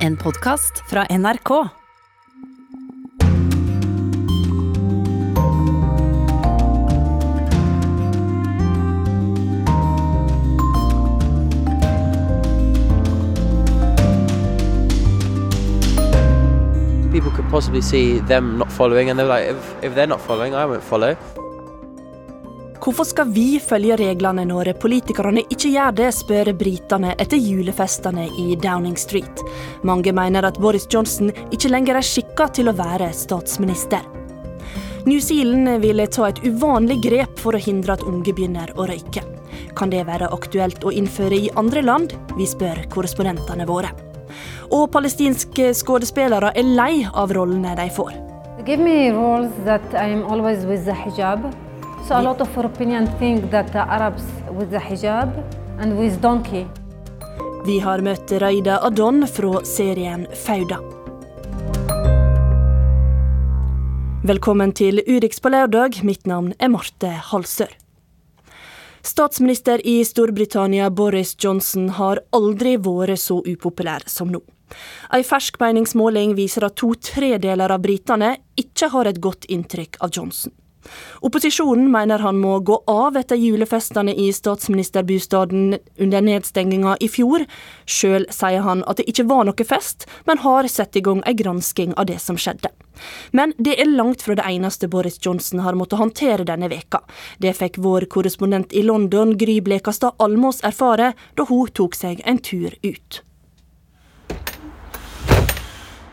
En podkast fra NRK. people could possibly see them not following, and they're like, if, if they're not following, I won't follow. Hvorfor skal vi følge reglene når politikerne ikke gjør det, spør britene etter julefestene i Downing Street. Mange mener at Boris Johnson ikke lenger er skikka til å være statsminister. New Zealand vil ta et uvanlig grep for å hindre at unge begynner å røyke. Kan det være aktuelt å innføre i andre land? Vi spør korrespondentene våre. Og palestinske skuespillere er lei av rollene de får. Give me roles that I'm always with the hijab. So a lot of Europeans think that the Arabs with the hijab and with donkey. Vi har møtt Raida Adon fra serien Fauda. Velkommen til Urix på lørdag. Mitt navn er Marte Halsør. Statsminister i Storbritannia Boris Johnson har aldri vært så upopulær som nå. En fersk meningsmåling viser at to tredeler av britene ikke har et godt inntrykk av Johnson. Opposisjonen mener han må gå av etter julefestene i statsministerbostaden under nedstenginga i fjor. Sjøl sier han at det ikke var noe fest, men har satt i gang ei gransking av det som skjedde. Men det er langt fra det eneste Boris Johnson har måttet håndtere denne veka. Det fikk vår korrespondent i London, Gry Blekastad Almås, erfare da hun tok seg en tur ut.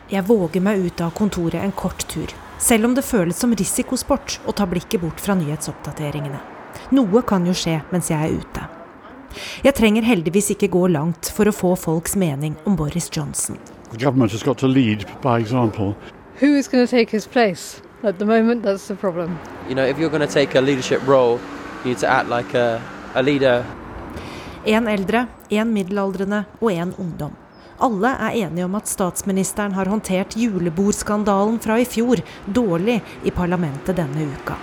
Jeg våger meg ut av kontoret en kort tur, selv om det føles som risikosport å ta blikket bort fra nyhetsoppdateringene. Noe kan jo skje mens jeg er ute. Jeg trenger heldigvis ikke gå langt for å få folks mening om Boris Johnson. The government has got to lead by example. Who is going to take his place? At the moment, that's the problem. You know, if you're going to take a leadership role, you need to act like a, a leader. En eldre, en middelaldrende og en ungdom. Alle er enige om at statsministeren har håndtert julebordskandalen fra i fjor dårlig i parlamentet denne uka.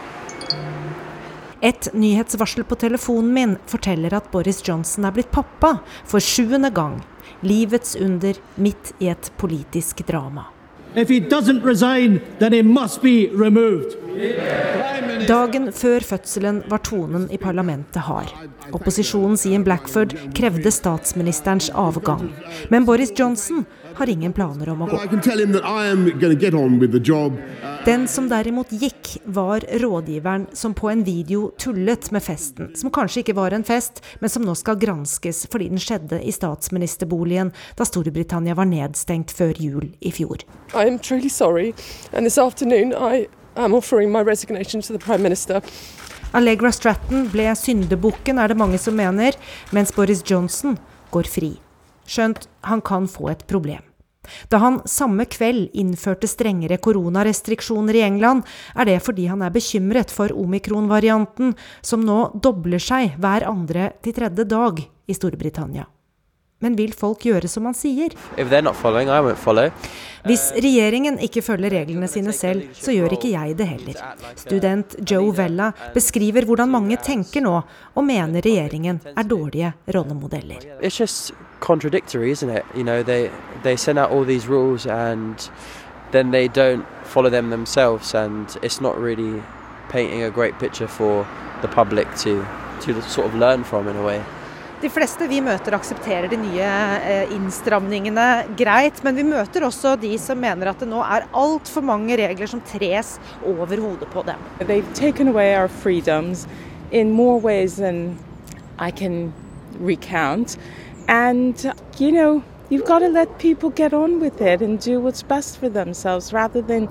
Et nyhetsvarsel på telefonen min forteller at Boris Johnson er blitt pappa for sjuende gang. Livets under midt i et politisk drama. If he doesn't resign, then he must be removed. Dagen før fødselen var tonen i parlamentet hard. Opposisjonens Ian Blackford krevde statsministerens avgang. Men Boris Johnson har ingen planer om å gå. Den som derimot gikk, var rådgiveren som på en video tullet med festen. Som kanskje ikke var en fest, men som nå skal granskes fordi den skjedde i statsministerboligen da Storbritannia var nedstengt før jul i fjor. I am truly sorry, and this afternoon I Allegra Stratton ble syndebukken, er det mange som mener, mens Boris Johnson går fri. Skjønt han kan få et problem. Da han samme kveld innførte strengere koronarestriksjoner i England, er det fordi han er bekymret for omikron-varianten, som nå dobler seg hver andre til tredje dag i Storbritannia. Men vil folk gjøre som han sier? Hvis regjeringen ikke følger reglene sine selv, så gjør ikke jeg det heller. Student Joe Vella beskriver hvordan mange tenker nå, og mener regjeringen er dårlige rollemodeller. You know, they they send out all these rules and then they don't follow them themselves, and it's not really painting a great picture for the public to to sort of learn from in a way. De fleste vi møter aksepterer de nye eh, innstramningene greit, men vi møter også de som mener at det nå er altfor mange regler som tres over hodet på dem. Recount. And, you know, you've got to let people get on with it and do what's best for themselves rather than,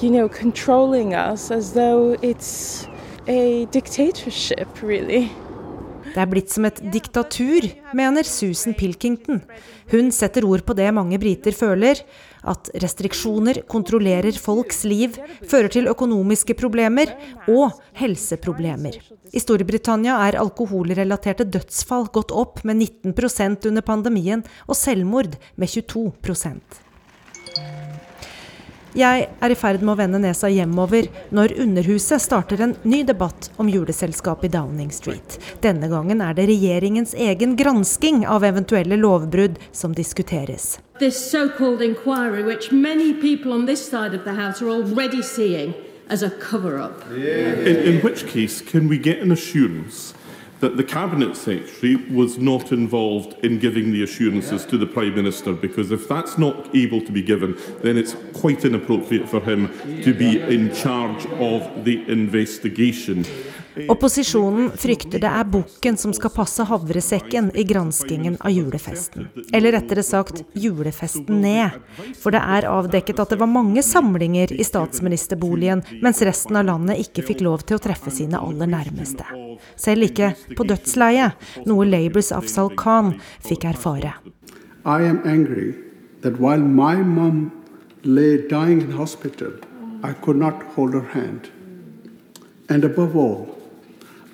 you know, controlling us as though it's a dictatorship, really. Det er blitt som et diktatur, mener Susan Pilkington. Hun setter ord på det mange briter føler, at restriksjoner kontrollerer folks liv, fører til økonomiske problemer og helseproblemer. I Storbritannia er alkoholrelaterte dødsfall gått opp med 19% under pandemien, og selvmord med 22 Jeg er i ferd med å vende nesa hjemover når Underhuset starter en ny debatt om juleselskap i Downing Street. Denne gangen er det regjeringens egen gransking av eventuelle lovbrudd som diskuteres. This so-called inquiry, which many people on this side of the house are already seeing as a cover-up. In, in which case, can we get an assurance that the Cabinet Secretary was not involved in giving the assurances to the Prime Minister, because if that's not able to be given, then it's quite inappropriate for him to be in charge of the investigation. Opposisjonen frykter det er bukken som skal passe havresekken i granskingen av julefesten. Eller rettere sagt julefesten ned. For det er avdekket at det var mange samlinger i statsministerboligen, mens resten av landet ikke fikk lov til å treffe sine aller nærmeste. Selv ikke på dødsleiet, noe Labours Afsal Khan fikk erfare. I am angry that while my mom lay dying in hospital, I could not hold her hand. And above all,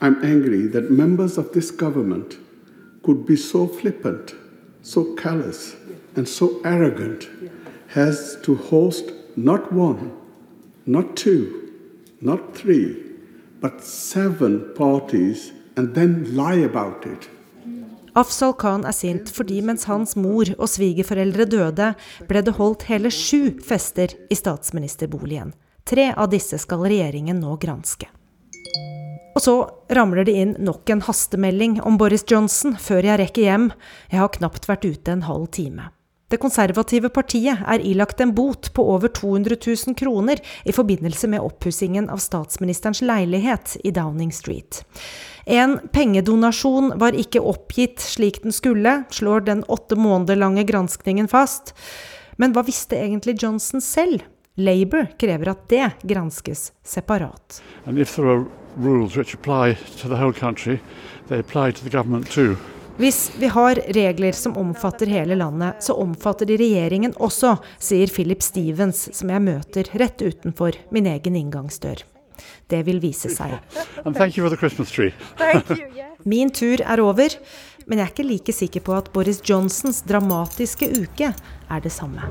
I'm angry that members of this government could be so flippant, so callous, and so arrogant as to host not one, not two, not three, but seven parties and then lie about it. Afzal Khan er sint fordi mens hans mor og svigerforeldre døde, ble det holdt hele sju fester i statsministerboligen. Tre av disse skal regjeringen nå granske. Og så ramler det inn nok en hastemelding om Boris Johnson før jeg rekker hjem. Jeg har knapt vært ute en halv time. Det konservative partiet er ilagt en bot på over 200 000 kroner i forbindelse med oppussingen av statsministerens leilighet i Downing Street. En pengedonasjon var ikke oppgitt slik den skulle, slår den åtte måneder lange granskningen fast. Men hva visste egentlig Johnson selv? Labour krever at det granskes separat. And if there are rules which apply to the whole country, they apply to the government too. Hvis vi har regler som omfatter hele landet, så omfatter de regjeringen også, sier Philip Stevens, som jeg møter rett utenfor min egen inngangsdør. Det vil vise seg. Min tur er over, men jeg er ikke like sikker på at Boris Johnsons dramatiske uke er det samme.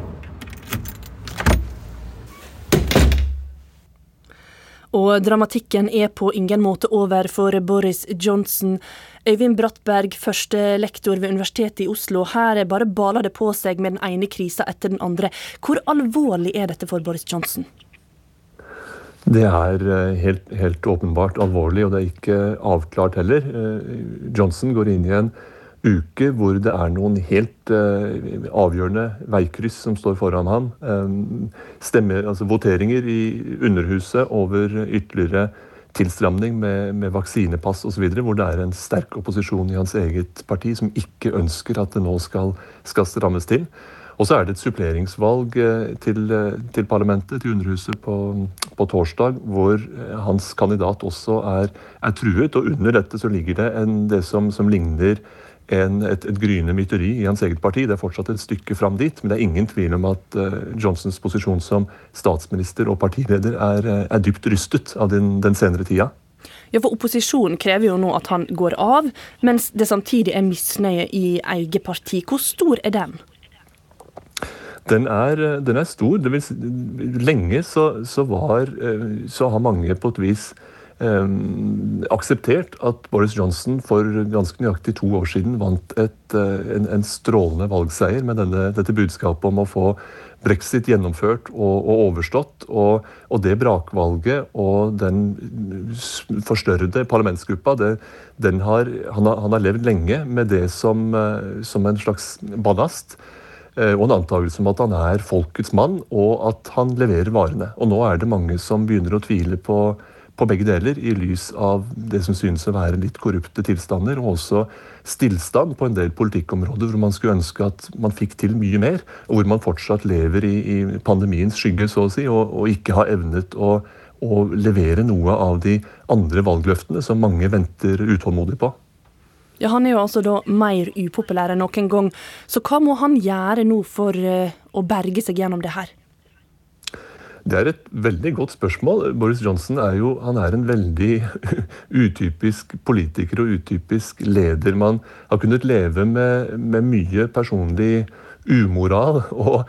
Og dramatikken er på ingen måte over for Boris Johnson. Øyvind Brattberg, førstelektor ved Universitetet i Oslo. Her bare baler det på seg med den ene krisa etter den andre. Hvor alvorlig er dette for Boris Johnson? Det er eh, helt, helt åpenbart alvorlig, og det er ikke avklart heller. Eh, Johnson går inn i en uke hvor det er noen helt uh, avgjørende veikryss som står foran ham. Um, stemmer, altså Voteringer i Underhuset over ytterligere tilstramning med, med vaksinepass osv., hvor det er en sterk opposisjon i hans eget parti som ikke ønsker at det nå skal, skal strammes til. Og så er det et suppleringsvalg til, til parlamentet, til Underhuset, på, på, torsdag, hvor hans kandidat også er, er, truet. Og under dette så ligger det en, det som, som ligner en, et, et gryende mytteri i hans eget parti. Det er fortsatt et stykke fram dit, men det er ingen tvil om at uh, Johnsons posisjon som statsminister og partileder er, eh, er dypt rystet av den, den, senere tida. Ja, for Opposisjonen krever jo nå at han går av, mens det samtidig er misnøye i eget parti. Hvor stor er den? Den er, eh, den er stor. Vil, lenge så, så, var, så har mange på et vis eh, akseptert at Boris Johnson for ganske nøyaktig to år siden vant et, eh, en, en, strålende valgseier med denne, dette budskapet om å få brexit gjennomført og, og overstått. Og, og, det brakvalget og den forstørrede parlamentsgruppa, det, har, han, har, han, har, levd lenge med det som, eh, som en slags ballast eh, og en antakelse om at han er folkets mann, og at han leverer varene. Og nå er det mange som begynner å tvile på på begge deler, i lys av det som synes å være litt korrupte tilstander, og også stillstand på en del politikkområder hvor man skulle ønske at man fikk til mye mer, og hvor man fortsatt lever i, i pandemiens skygge, så å si, og, og ikke har evnet å, å, levere noe av de andre valgløftene som mange venter utålmodig på. Ja, Han er jo altså da mer upopulær enn noen gang, så hva må han gjøre nå for uh, å berge seg gjennom det her? Det er et veldig godt spørsmål. Boris Johnson er jo han er en veldig utypisk politiker og utypisk leder. Man har kunnet leve med, med mye personlig umoral. Og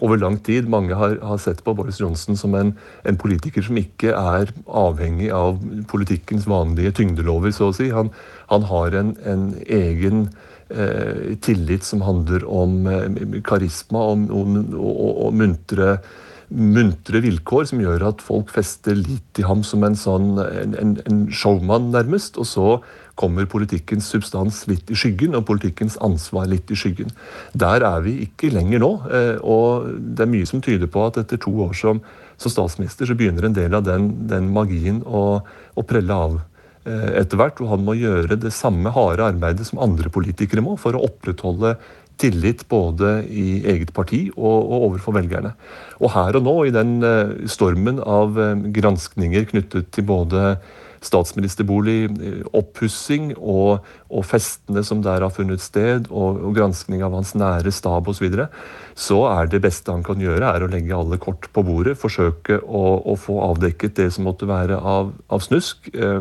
over lang tid mange har, har sett på Boris Johnson som en, en, politiker som ikke er avhengig av politikkens vanlige tyngdelover, så å si. Han, han har en, en egen eh, tillit som handler om eh, karisma om, om, og, og muntre muntre vilkår som gjør at folk fester lit til ham som en sånn en, en showman, nærmest. Og så kommer politikkens substans litt i skyggen, og politikkens ansvar litt i skyggen. Der er vi ikke lenger nå. Eh, og det er mye som tyder på at etter to år som, som statsminister, så begynner en del av den, den magien å, å, prelle av eh, etter hvert. Og han må gjøre det samme harde arbeidet som andre politikere må, for å opprettholde tillit både i eget parti og, og, overfor velgerne. Og her og nå, i den uh, stormen av uh, granskninger knyttet til både statsministerbolig, eh, oppussing og, og, festene som der har funnet sted, og, og granskning av hans nære stab osv., så, videre, så er det beste han kan gjøre, er å legge alle kort på bordet. Forsøke å, å få avdekket det som måtte være av, av snusk, eh,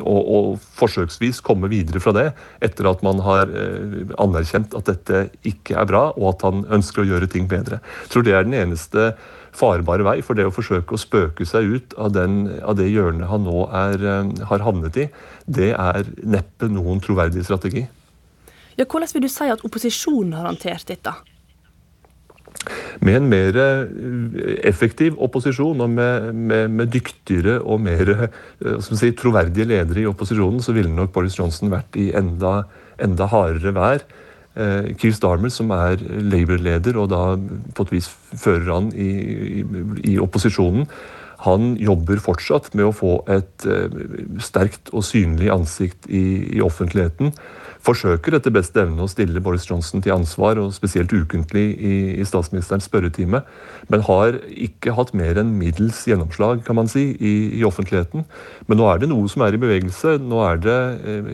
og, og, forsøksvis komme videre fra det etter at man har eh, anerkjent at dette ikke er bra, og at han ønsker å gjøre ting bedre. Jeg tror det er den eneste farbare vei for det å forsøke å spøke seg ut av, den, av det hjørnet han nå er, eh, har havnet i, det er neppe noen troverdig strategi. Ja, hvordan vil du si at opposisjonen har håndtert dette? Med en mer eh, effektiv opposisjon og med, med, med dyktigere og mer eh, si, troverdige ledere i opposisjonen, så ville nok Boris Johnson vært i enda, enda hardere vær. Eh, Keir Starmer, som er Labour-leder og da på et vis fører an i, i, i, opposisjonen, han jobber fortsatt med å få et uh, sterkt og synlig ansikt i, i offentligheten forsøker etter beste evne å stille Boris Johnson til ansvar, og spesielt ukentlig i, i statsministerens spørretime, men har ikke hatt mer enn middels gjennomslag kan man si, i, i, offentligheten. Men nå er det noe som er i bevegelse. Nå er det eh,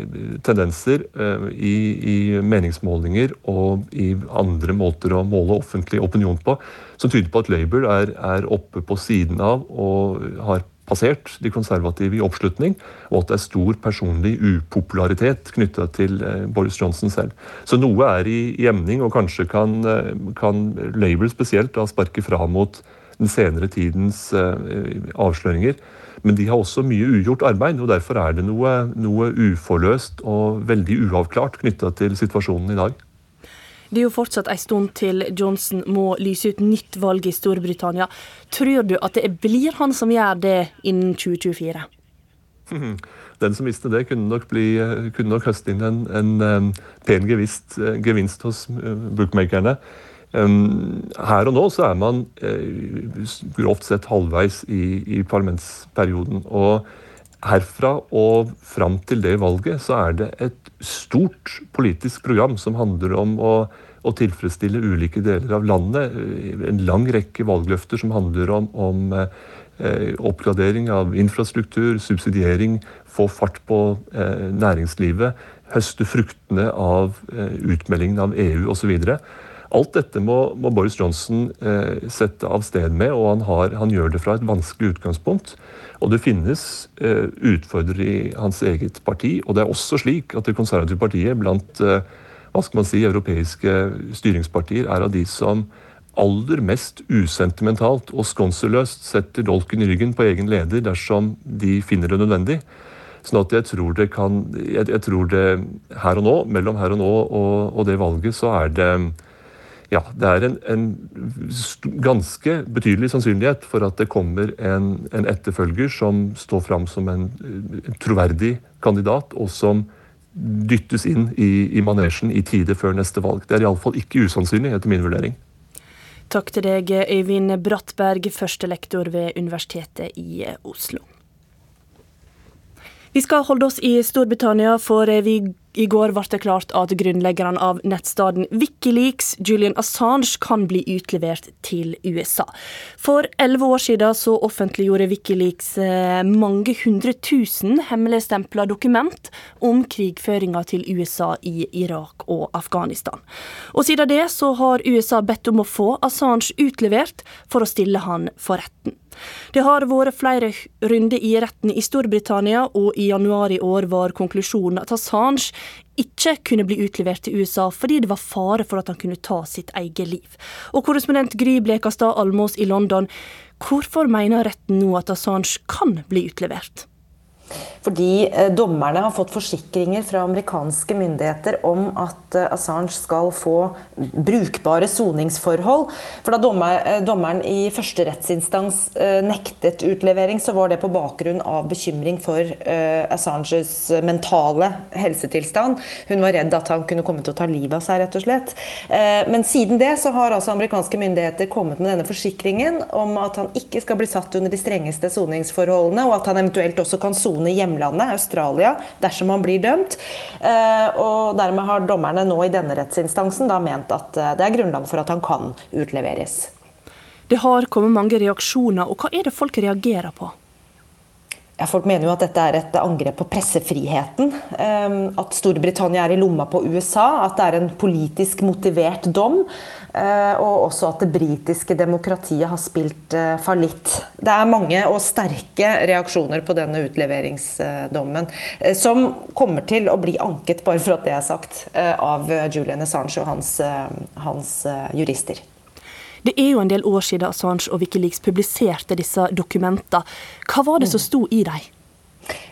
tendenser eh, i, i, meningsmålinger og i andre måter å måle offentlig opinion på som tyder på at Labour er, er oppe på siden av og har passert de konservative i oppslutning, og at det er stor personlig upopularitet knytta til eh, Boris Johnson selv. Så noe er i, gjemning, og kanskje kan, eh, kan, Labour spesielt da sparke fra mot den senere tidens uh, avsløringer. Men de har også mye ugjort arbeid, og derfor er det noe, noe uforløst og veldig uavklart knytta til situasjonen i dag. Det er jo fortsatt en stund til Johnson må lyse ut nytt valg i Storbritannia. Tror du at det blir han som gjør det innen 2024? Den som visste det, kunne nok, bli, kunne nok høste inn en, en, en pen gevinst, gevinst, hos eh, bookmakerne. Her og nå så er man eh, grovt sett halvveis i, i parlamentsperioden. og herfra og fram til det valget så er det et stort politisk program som handler om å, å tilfredsstille ulike deler av landet. En lang rekke valgløfter som handler om, om eh, oppgradering av infrastruktur, subsidiering, få fart på eh, næringslivet, høste fruktene av eh, utmeldingen av EU osv. Alt dette må, må Boris Johnson eh, sette av sted med, og han, har, han, gjør det fra et vanskelig utgangspunkt. Og det finnes eh, utfordrere i hans eget parti. Og det er også slik at Det konservative partiet blant eh, hva skal man si, europeiske styringspartier er av de som aller mest usentimentalt og skånseløst setter dolken i ryggen på egen leder dersom de finner det nødvendig. Sånn at jeg tror det kan jeg, jeg tror det her og nå, mellom her og nå og, og det valget, så er det ja, det er en, en, ganske betydelig sannsynlighet for at det kommer en, en etterfølger som står fram som en, en, troverdig kandidat, og som dyttes inn i, i manesjen i tide før neste valg. Det er iallfall ikke usannsynlig, etter min vurdering. Takk til deg, Øyvind Brattberg, førstelektor ved Universitetet i Oslo. Vi skal holde oss i Storbritannia, for vi i går ble det klart at grunnleggeren av nettstaden Wikileaks, Julian Assange, kan bli utlevert til USA. For elleve år siden så offentliggjorde Wikileaks eh, mange hundre tusen hemmeligstempla dokument om krigføringa til USA i Irak og Afghanistan. Og siden det så har USA bedt om å få Assange utlevert for å stille han for retten. Det har vært flere runder i retten i Storbritannia, og i januar i år var konklusjonen at Assange ikke kunne bli utlevert til USA fordi det var fare for at han kunne ta sitt eget liv. Og korrespondent Gry Blekastad Almås i London, hvorfor mener retten nå at Assange kan bli utlevert? Fordi eh, dommerne har fått forsikringer fra amerikanske myndigheter om at eh, Assange skal få brukbare soningsforhold. For da eh, dommeren i første rettsinstans nektet utlevering, så var det på bakgrunn av bekymring for Assanges mentale helsetilstand. Hun var redd at han kunne komme til å ta livet av seg, rett og slett. Men siden det så har altså amerikanske myndigheter kommet med denne forsikringen om at han ikke skal bli satt under de strengeste soningsforholdene, og at han eventuelt også kan sone sone i hjemlandet, Australia, dersom han blir dømt. Eh, og dermed har dommerne nå i denne rettsinstansen da ment at eh, det er grunnlag for at han kan utleveres. Det har kommet mange reaksjoner, og hva er det folk reagerer på? Ja, folk mener jo at dette er et angrep på pressefriheten. Ehm, at Storbritannia er i lomma på USA. At det er en politisk motivert dom. Eh, og også at det britiske demokratiet har spilt eh, fallitt. Det er mange og sterke reaksjoner på denne utleveringsdommen. Eh, som kommer til å bli anket, bare for at det er sagt, av Julian Assange og hans, hans jurister. Det er jo en del år siden Assange og Wikileaks publiserte disse dokumentene. Hva var det som sto i dem?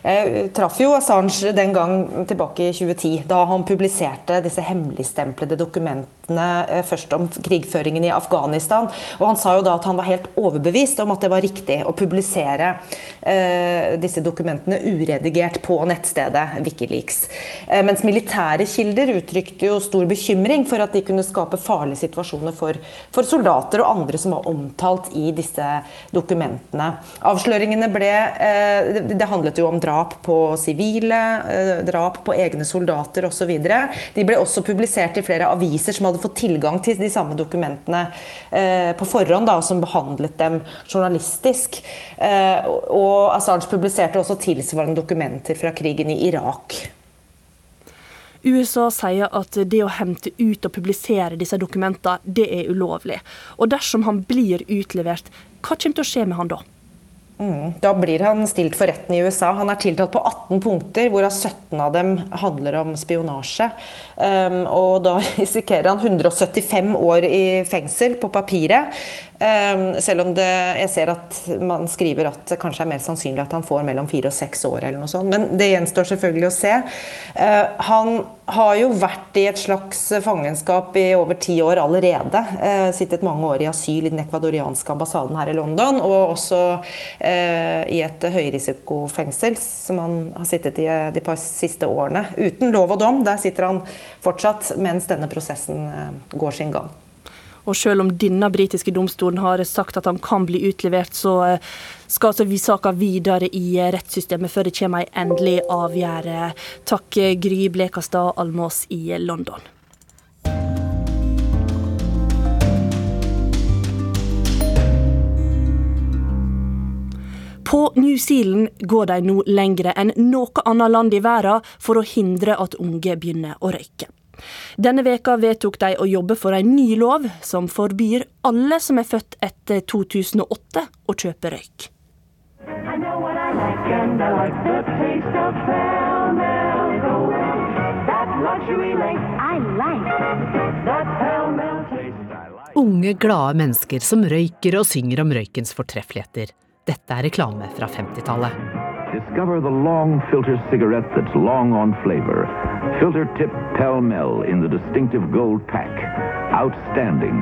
Jeg traff jo Assange den gang tilbake i 2010, da han publiserte disse hemmeligstemplede dokumentene eh, først om krigføringen i Afghanistan. Og Han sa jo da at han var helt overbevist om at det var riktig å publisere eh, disse dokumentene uredigert på nettstedet Wikileaks. Eh, mens militære kilder uttrykte jo stor bekymring for at de kunne skape farlige situasjoner for, for soldater og andre som var omtalt i disse dokumentene. Avsløringene ble eh, det, det handlet jo om drap på sivile, eh, drap på egne soldater osv. De ble også publisert i flere aviser som hadde fått tilgang til de samme dokumentene eh, på forhånd, da, som behandlet dem journalistisk. Eh, og Assange publiserte også tilsvarende dokumenter fra krigen i Irak. USA sier at det å hente ut og publisere disse dokumentene, det er ulovlig. Og dersom han blir utlevert, hva kommer til å skje med han da? Mm. Da blir han stilt for retten i USA. Han er tiltalt på 18 punkter, hvorav 17 av dem handler om spionasje. Um, og da risikerer han 175 år i fengsel på papiret. Um, selv om det, jeg ser at man skriver at det kanskje er mer sannsynlig at han får mellom fire og seks år. eller noe sånt, Men det gjenstår selvfølgelig å se. Uh, han har jo vært i et slags fangenskap i over ti år allerede. Uh, sittet mange år i asyl i den ekvadorianske ambassaden her i London. Og også uh, i et høyrisikofengsel som han har sittet i de par siste årene. Uten lov og dom. Der sitter han fortsatt mens denne prosessen går sin gang. Og selv om denne britiske domstolen har sagt at han kan bli utlevert, så eh, skal altså vi saka videre i eh, rettssystemet før det kommer ei endelig avgjørelse. Takk eh, Gry Blekastad Almås i London. På New Zealand går de nå lengre enn noe annet land i verden for å hindre at unge begynner å røyke. Denne veka vedtok de å jobbe for en ny lov som forbyr alle som er født etter 2008 å kjøpe røyk. Unge, glade mennesker som røyker og synger om røykens fortreffeligheter. Dette er reklame fra 50-tallet. Discover the long filter cigarette that's long on flavor. Filter tip Pell Mell in the distinctive gold pack. Outstanding.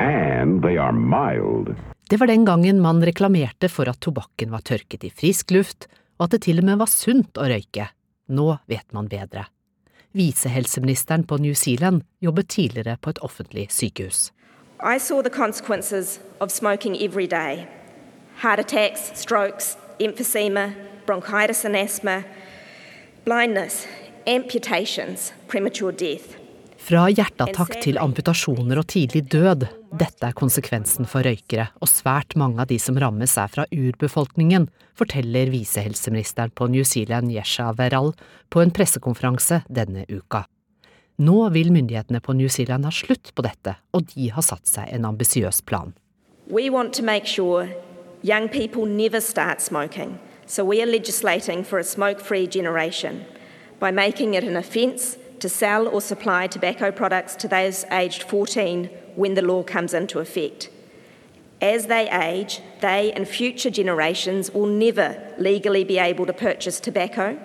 And they are mild. Det var den gangen man reklamerte for at tobakken var tørket i frisk luft, og at det til og med var sunt å røyke. Nå vet man bedre. Visehelseministeren på New Zealand jobbet tidligere på et offentlig sykehus. I saw the consequences of smoking every day. Heart attacks, strokes, emphysema, bronchitis and asthma, blindness, amputations, premature death. Fra hjerteattakk til amputasjoner og tidlig død. Dette er konsekvensen for røykere, og svært mange av de som rammes er fra urbefolkningen, forteller visehelseministeren på New Zealand Yesha Veral på en pressekonferanse denne uka. Nå vil myndighetene på New Zealand ha slutt på dette, og de har satt seg en ambisiøs plan. We want to make sure young people never start smoking. So we are legislating for a smoke free generation by making it an offence to sell or supply tobacco products to those aged 14 when the law comes into effect. As they age, they and future generations will never legally be able to purchase tobacco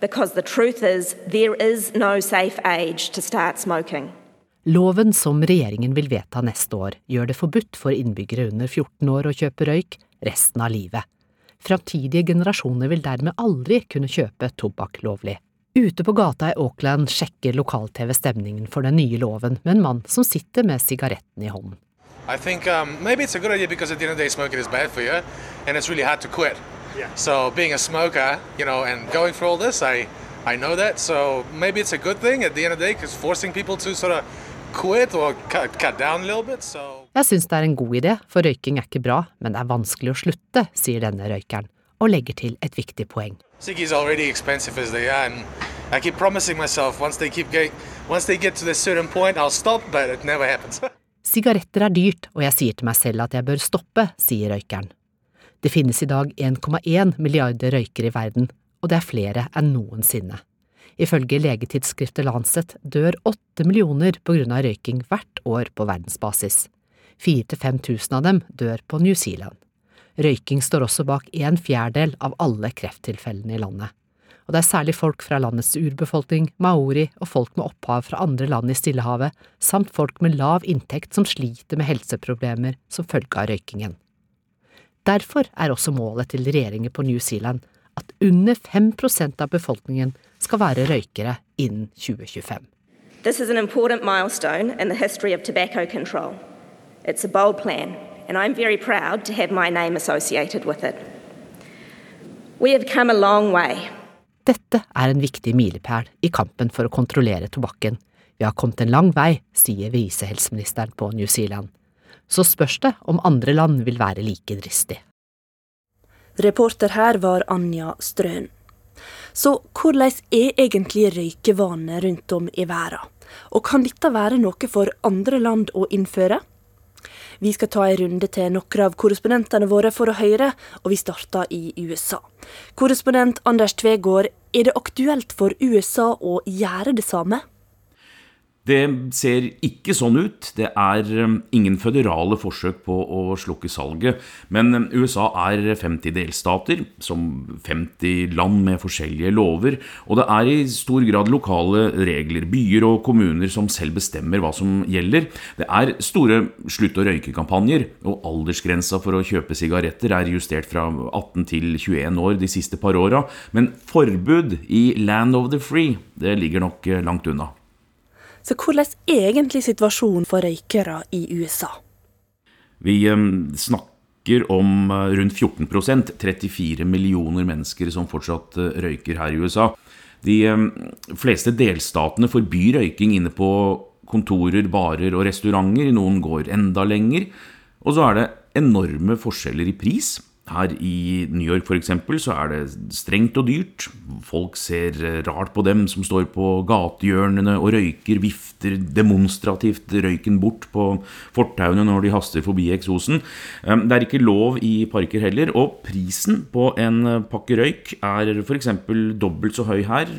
because the truth is there is no safe age to start smoking. Loven som regjeringen vil vedta neste år, gjør det forbudt for innbyggere under 14 år å kjøpe røyk resten av livet. Framtidige generasjoner vil dermed aldri kunne kjøpe tobakk lovlig. Ute på gata i Auckland sjekker lokal-TV stemningen for den nye loven med en mann som sitter med sigaretten i hånden. I think um, maybe it's a good idea because at the end of the day, smoking is bad for you, and it's really hard to quit. Yeah. So being a smoker, you know, and going through all this, I I know that. So maybe it's a good thing at the end of the day because forcing people to sort of quit or cut, cut down a little bit. So. Jeg syns det er en god idé, for røyking er ikke bra, men det er vanskelig å slutte, sier denne røykeren, og legger til et viktig poeng. Sigaretter er dyrt, og jeg sier til meg selv at jeg bør stoppe, sier røykeren. Det finnes i dag 1,1 milliarder røykere i verden, og det er flere enn noensinne. Ifølge legetidsskriftet Lancet dør åtte millioner på grunn av røyking hvert år på verdensbasis. 4000–5000 av dem dør på New Zealand. Røyking står også bak en fjerdedel av alle krefttilfellene i landet og det er særlig folk fra landets urbefolkning, maori og folk med opphav fra andre land i Stillehavet, samt folk med lav inntekt som sliter med helseproblemer som følge av røykingen. Derfor er også målet til regjeringen på New Zealand at under 5% av befolkningen skal være røykere innen 2025. This is an important milestone in the history of. It's a bold plan, and I'm very proud to have my name associated with it. We have come a long way dette er en viktig milepæl i kampen for å kontrollere tobakken. Vi har kommet en lang vei, sier visehelseministeren på New Zealand. Så spørs det om andre land vil være like dristig. Reporter her var Anja Strøn. Så hvordan er egentlig røykevanene rundt om i verden? Og kan dette være noe for andre land å innføre? Vi skal ta en runde til noen av korrespondentene våre for å høre, og vi starter i USA. Korrespondent Anders Tvegård, er det aktuelt for USA å gjøre det samme? Det ser ikke sånn ut. Det er um, ingen føderale forsøk på å slukke salget. Men um, USA er 50 delstater, som 50 land med forskjellige lover. Og det er i stor grad lokale regler, byer og kommuner som selv bestemmer hva som gjelder. Det er store slutt å røyke-kampanjer, og aldersgrensa for å kjøpe sigaretter er justert fra 18 til 21 år de siste par åra. Men forbud i Land of the Free, det ligger nok eh, langt unna. Så hvordan er egentlig situasjonen for røykere i USA? Vi snakker om eh, rundt 14% 34 millioner mennesker som fortsatt eh, røyker her i USA. De fleste delstatene forbyr røyking inne på kontorer, barer og restauranter. Noen går enda lenger. Og så er det enorme forskjeller i pris. Her i New York f.eks. så er det strengt og dyrt. Folk ser rart på dem som står på gatehjørnene og røyker, vifter demonstrativt røyken bort på fortauene når de haster forbi eksosen. Det er ikke lov i parker heller, og prisen på en pakke røyk er f.eks. dobbelt så høy her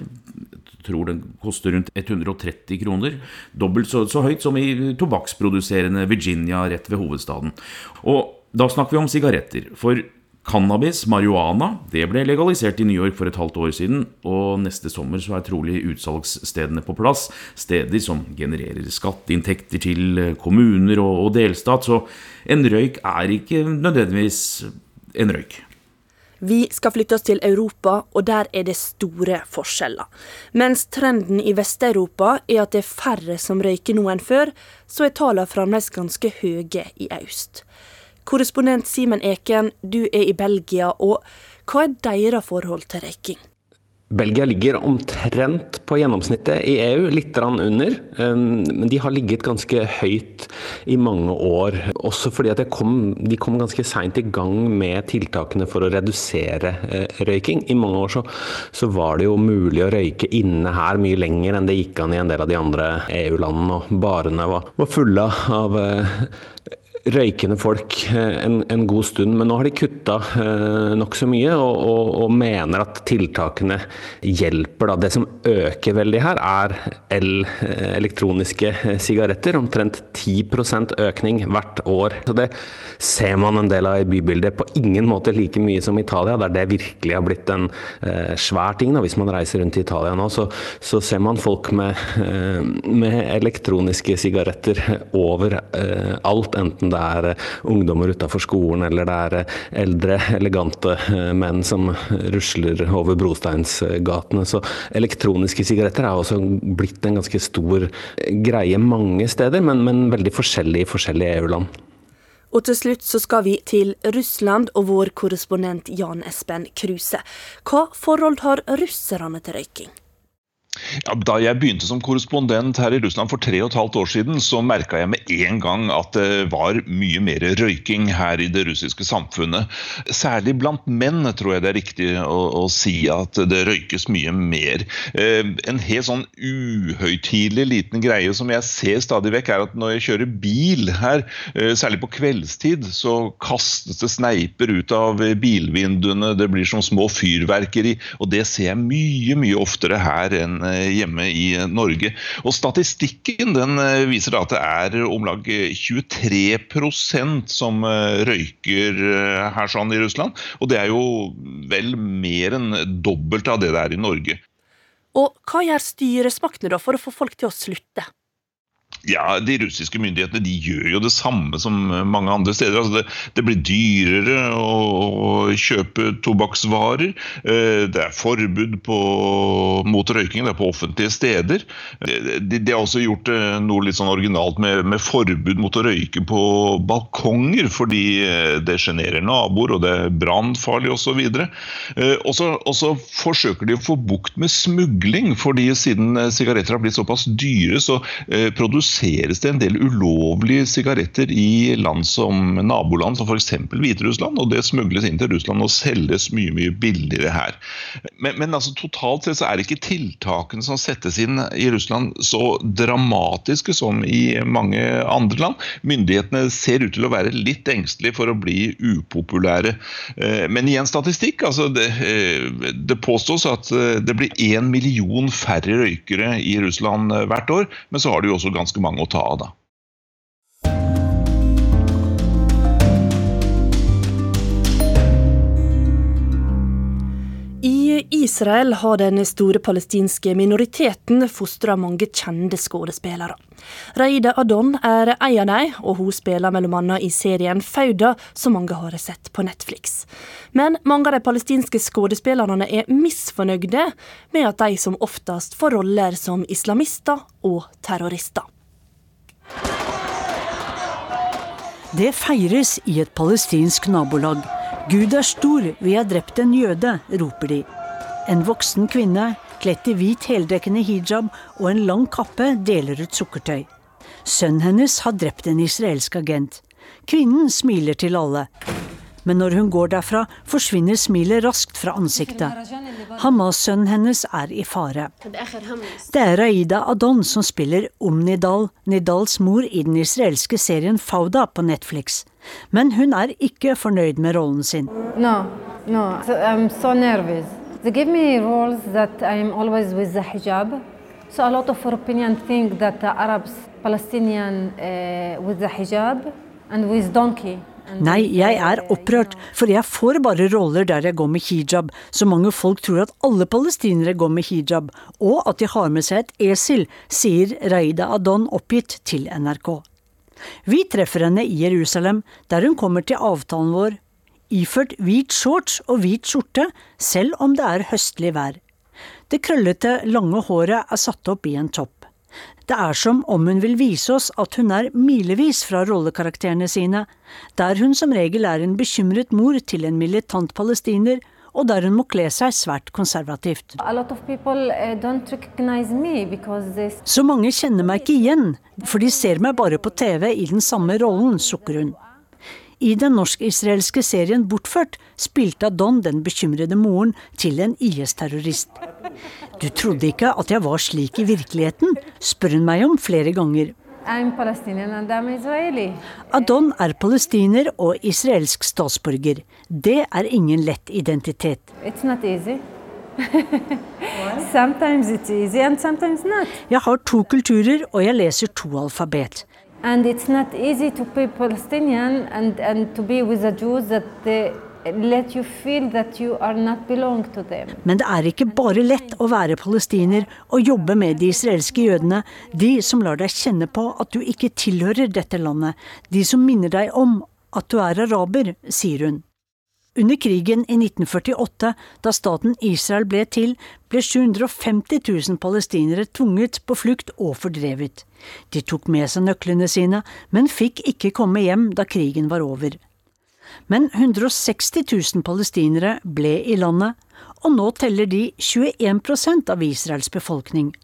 tror den koster rundt 130 kroner. Dobbelt så, så, høyt som i tobakksproduserende Virginia rett ved hovedstaden. Og da snakker vi om sigaretter. For Cannabis, marihuana, det ble legalisert i New York for et halvt år siden, og neste sommer så er trolig utsalgsstedene på plass. Steder som genererer skatteinntekter til kommuner og delstat. Så en røyk er ikke nødvendigvis en røyk. Vi skal flytte oss til Europa, og der er det store forskjeller. Mens trenden i Vest-Europa er at det er færre som røyker nå enn før, så er tallene fremdeles ganske høye i øst. Korrespondent Simen Eken, du er i Belgia, og hva er deres forhold til røyking? Belgia ligger omtrent på gjennomsnittet i EU, litt under. Um, men de har ligget ganske høyt i mange år. Også fordi at kom, de kom ganske seint i gang med tiltakene for å redusere eh, røyking. I mange år så, så, var det jo mulig å røyke inne her mye lenger enn det gikk an i en del av de andre EU-landene. Og barene var, var fulle av eh, røykende folk en, en, god stund, men nå har de kutta eh, nokså mye og, og, og, mener at tiltakene hjelper. Da. Det som øker veldig her, er el elektroniske sigaretter. Omtrent 10% økning hvert år. Så Det ser man en del av i bybildet. På ingen måte like mye som Italia, der det virkelig har blitt en eh, svær ting. Da. Hvis man reiser rundt i Italia nå, så, så ser man folk med, eh, med elektroniske sigaretter over eh, alt, enten det er eh, ungdommer utafor skolen eller det er eh, eldre, elegante eh, menn som rusler over brosteinsgatene. Så elektroniske sigaretter er også blitt en ganske stor greie mange steder, men, men veldig forskjellig i forskjellige EU-land. Og til slutt så skal vi til Russland og vår korrespondent Jan Espen Kruse. Hva forhold har russerne til røyking? Ja, da jeg begynte som korrespondent her i Russland for tre og et halvt år siden, så merka jeg med en gang at det var mye mer røyking her i det russiske samfunnet. Særlig blant menn tror jeg det er riktig å, å si at det røykes mye mer. Eh, en helt sånn uhøytidelig liten greie som jeg ser stadig vekk, er at når jeg kjører bil her, eh, særlig på kveldstid, så kastes det sneiper ut av bilvinduene, det blir som små fyrverkeri, og det ser jeg mye, mye oftere her enn Eh, hjemme i Norge. Og Statistikken den viser viser at det er om lag 23% som eh, røyker her sånn i Russland. Og det er jo vel mer enn dobbelt av det det er i Norge. Og hva gjør styresmaktene da for å få folk til å slutte? Ja, De russiske myndighetene de gjør jo det samme som mange andre steder. Altså det, det, blir dyrere å, kjøpe tobakksvarer. Eh, det er forbud på, mot røyking på offentlige steder. De, de har også gjort eh, noe litt sånn originalt med, med, forbud mot å røyke på balkonger, fordi eh, det sjenerer naboer og det er brannfarlig osv. Og så forsøker de å få bukt med smugling, fordi siden sigaretter har blitt såpass dyre, så produserer produseres det en del ulovlige sigaretter i land som naboland, som f.eks. Hviterussland. Og det smugles inn til Russland og selges mye mye billigere her. Men, men altså, totalt sett så er ikke tiltakene som settes inn i Russland så dramatiske som i mange andre land. Myndighetene ser ut til å være litt engstelige for å bli upopulære. Eh, men igjen statistikk. altså Det, eh, det påstås at eh, det blir én million færre røykere i Russland hvert år, men så har de jo også ganske mange å ta av. da. I Israel har den store palestinske minoriteten fostra mange kjente skuespillere. Reida Adon er en av dem, og hun spiller bl.a. i serien Fauda, som mange har sett på Netflix. Men mange av de palestinske skuespillerne er misfornøyde med at de som oftest får roller som islamister og terrorister. Det feires i et palestinsk nabolag. Gud er stor, vi har drept en jøde, roper de. En voksen kvinne, kledt i hvit heldekkende hijab og en lang kappe, deler ut sukkertøy. Sønnen hennes har drept en israelsk agent. Kvinnen smiler til alle men når hun går derfra, forsvinner smilet raskt fra ansiktet. Hamas-sønnen hennes er i fare. Det er Raida Adon som spiller Om Nidal, Nidals mor i den israelske serien Fauda på Netflix. Men hun er ikke fornøyd med rollen sin. No, no, I'm so nervous. They give me roles that I'm always with the hijab. So a lot of Europeans think that the Arabs, Palestinian uh, with the hijab and with donkey. Nei, jeg er opprørt, for jeg får bare roller der jeg går med hijab, så mange folk tror at alle palestinere går med hijab, og at de har med seg et esel, sier Raida Adon oppgitt til NRK. Vi treffer henne i Jerusalem, der hun kommer til avtalen vår, iført hvit shorts og hvit skjorte, selv om det er høstlig vær. Det krøllete, lange håret er satt opp i en topp. Det er som om hun vil vise oss at hun er milevis fra rollekarakterene sine, der hun som regel er en bekymret mor til en militant palestiner, og der hun må kle seg svært konservativt. Uh, Så mange kjenner meg ikke igjen, for de ser meg bare på TV i den samme rollen, sukker hun. I den norsk-israelske serien Bortført spilte Don den bekymrede moren til en IS-terrorist. Du trodde ikke at jeg var slik i virkeligheten, spør hun meg om flere ganger. Adon er palestiner og israelsk statsborger. Det er ingen lett identitet. Jeg har to kulturer, og jeg leser to alfabet. And it's not easy to be Palestinian and, and to be with the Jews that they let you feel that you are not belong to them. Men det er ikke bare lett å være palestiner og jobbe med de israelske jødene, de som lar deg kjenne på at du ikke tilhører dette landet, de som minner deg om at du er araber, sier hun. Under krigen i 1948, da staten Israel ble til, ble 750 000 palestinere tvunget på flukt og fordrevet. De tok med seg nøklene sine, men fikk ikke komme hjem da krigen var over. Men 160 000 palestinere ble i landet, og nå teller de 21% av Israels befolkning.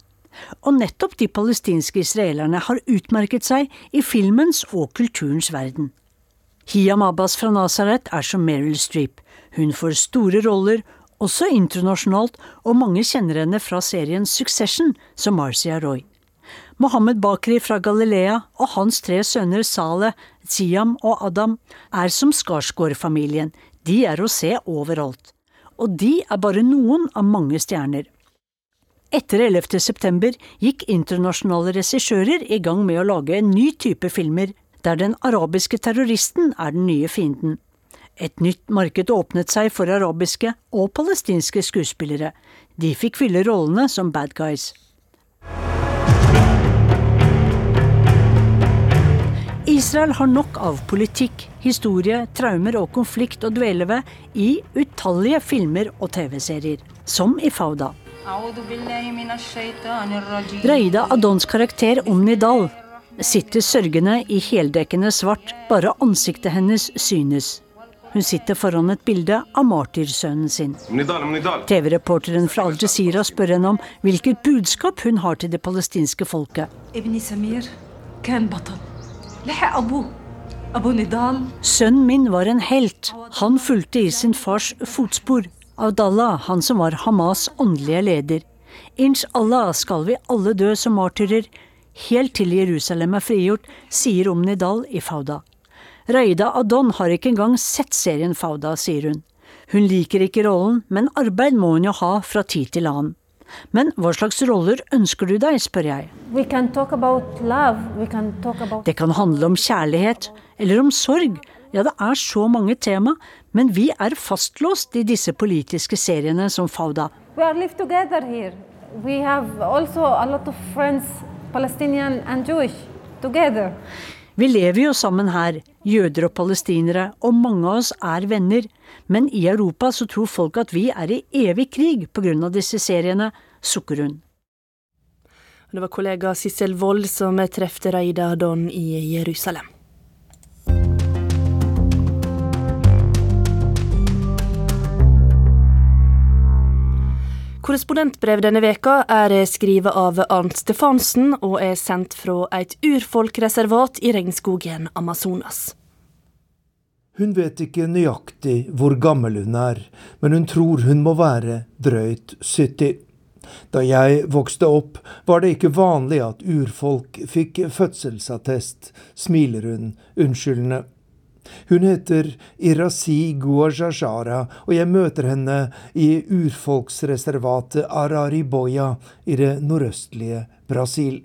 Og nettopp de palestinske israelerne har utmerket seg i filmens og kulturens verden. Hiam Abbas fra Nazaret er som Meryl Streep. Hun får store roller, også internasjonalt, og mange kjenner henne fra serien Succession som Marcia Roy. Mohammed Bakri fra Galilea og hans tre sønner Saleh, Siam og Adam er som Skarsgård-familien. De er å se overalt. Og de er bare noen av mange stjerner. Etter 11. september gikk internasjonale regissører i gang med å lage en ny type filmer der den arabiske terroristen er den nye fienden. Et nytt marked åpnet seg for arabiske og palestinske skuespillere. De fikk fylle rollene som bad guys. Israel har nok av politikk, historie, traumer og konflikt å dvele ved i utallige filmer og TV-serier, som i Fauda. Reida Adons karakter Omni Dal sitter sørgende i heldekkende svart, bare ansiktet hennes synes. Hun sitter foran et bilde av martyrsønnen sin. TV-reporteren fra Al Jazeera spør henne om hvilket budskap hun har til det palestinske folket. Sønnen min var en helt. Han fulgte i sin fars fotspor. Abdallah, han som var Hamas' åndelige leder. Inch Allah skal vi alle dø som martyrer helt til Jerusalem er frigjort, sier Omnidal i Fauda. Reida Adon har ikke engang sett serien Fauda, sier hun. Hun liker ikke rollen, men arbeid må hun jo ha fra tid til annen. Men hva slags roller ønsker du deg, spør jeg. Det kan handle om kjærlighet, eller om sorg. Ja, det er så mange tema, men vi er fastlåst i disse politiske seriene som Fauda. We are live together here. We have also a lot of friends Palestinian and Jewish together. Vi lever jo sammen her, jøder og palestinere, og mange av oss er venner. Men i Europa så tror folk at vi er i evig krig av disse seriene, sukker hun. Det var kollega Sissel Wold som trefte Raida Don i Jerusalem. Korrespondentbrev denne veka er skrevet av Arnt Stefansen og er sendt fra et urfolkreservat i regnskogen Amazonas. Hun vet ikke nøyaktig hvor gammel hun er, men hun tror hun må være drøyt 70. Da jeg vokste opp, var det ikke vanlig at urfolk fikk fødselsattest, smiler hun unnskyldende. Hun heter Irasi Guajajara, og jeg møter henne i urfolksreservatet Arariboya i det nordøstlige Brasil.